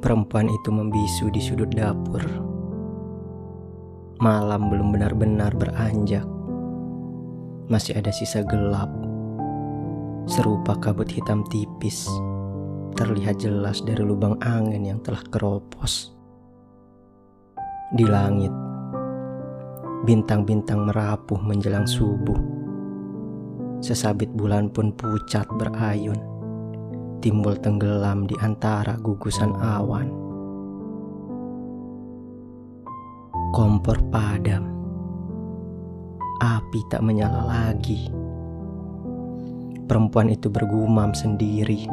Perempuan itu membisu di sudut dapur. Malam belum benar-benar beranjak. Masih ada sisa gelap. Serupa kabut hitam tipis. Terlihat jelas dari lubang angin yang telah keropos. Di langit, bintang-bintang merapuh menjelang subuh. Sesabit bulan pun pucat berayun timbul tenggelam di antara gugusan awan. Kompor padam, api tak menyala lagi. Perempuan itu bergumam sendiri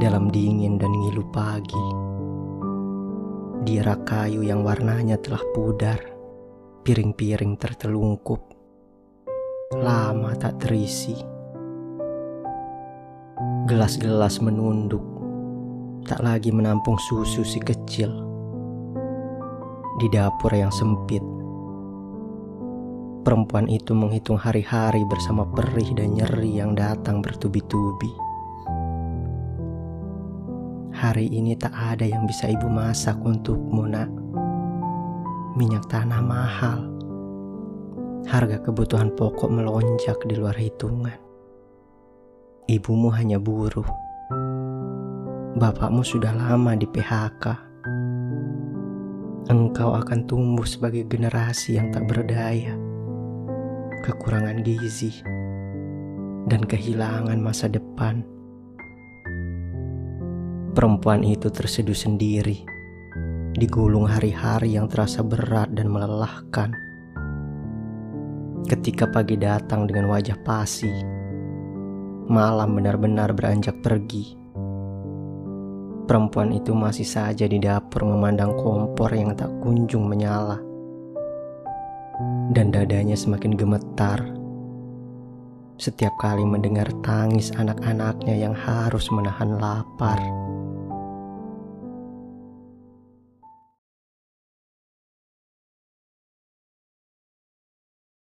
dalam dingin dan ngilu pagi. Di rak kayu yang warnanya telah pudar, piring-piring tertelungkup, lama tak terisi Gelas-gelas menunduk, tak lagi menampung susu si kecil. Di dapur yang sempit, perempuan itu menghitung hari-hari bersama perih dan nyeri yang datang bertubi-tubi. Hari ini tak ada yang bisa ibu masak untukmu, nak. Minyak tanah mahal. Harga kebutuhan pokok melonjak di luar hitungan. Ibumu hanya buruh. Bapakmu sudah lama di PHK. Engkau akan tumbuh sebagai generasi yang tak berdaya, kekurangan gizi, dan kehilangan masa depan. Perempuan itu terseduh sendiri, digulung hari-hari yang terasa berat dan melelahkan. Ketika pagi datang dengan wajah pasi, malam benar-benar beranjak pergi. Perempuan itu masih saja di dapur memandang kompor yang tak kunjung menyala. Dan dadanya semakin gemetar. Setiap kali mendengar tangis anak-anaknya yang harus menahan lapar.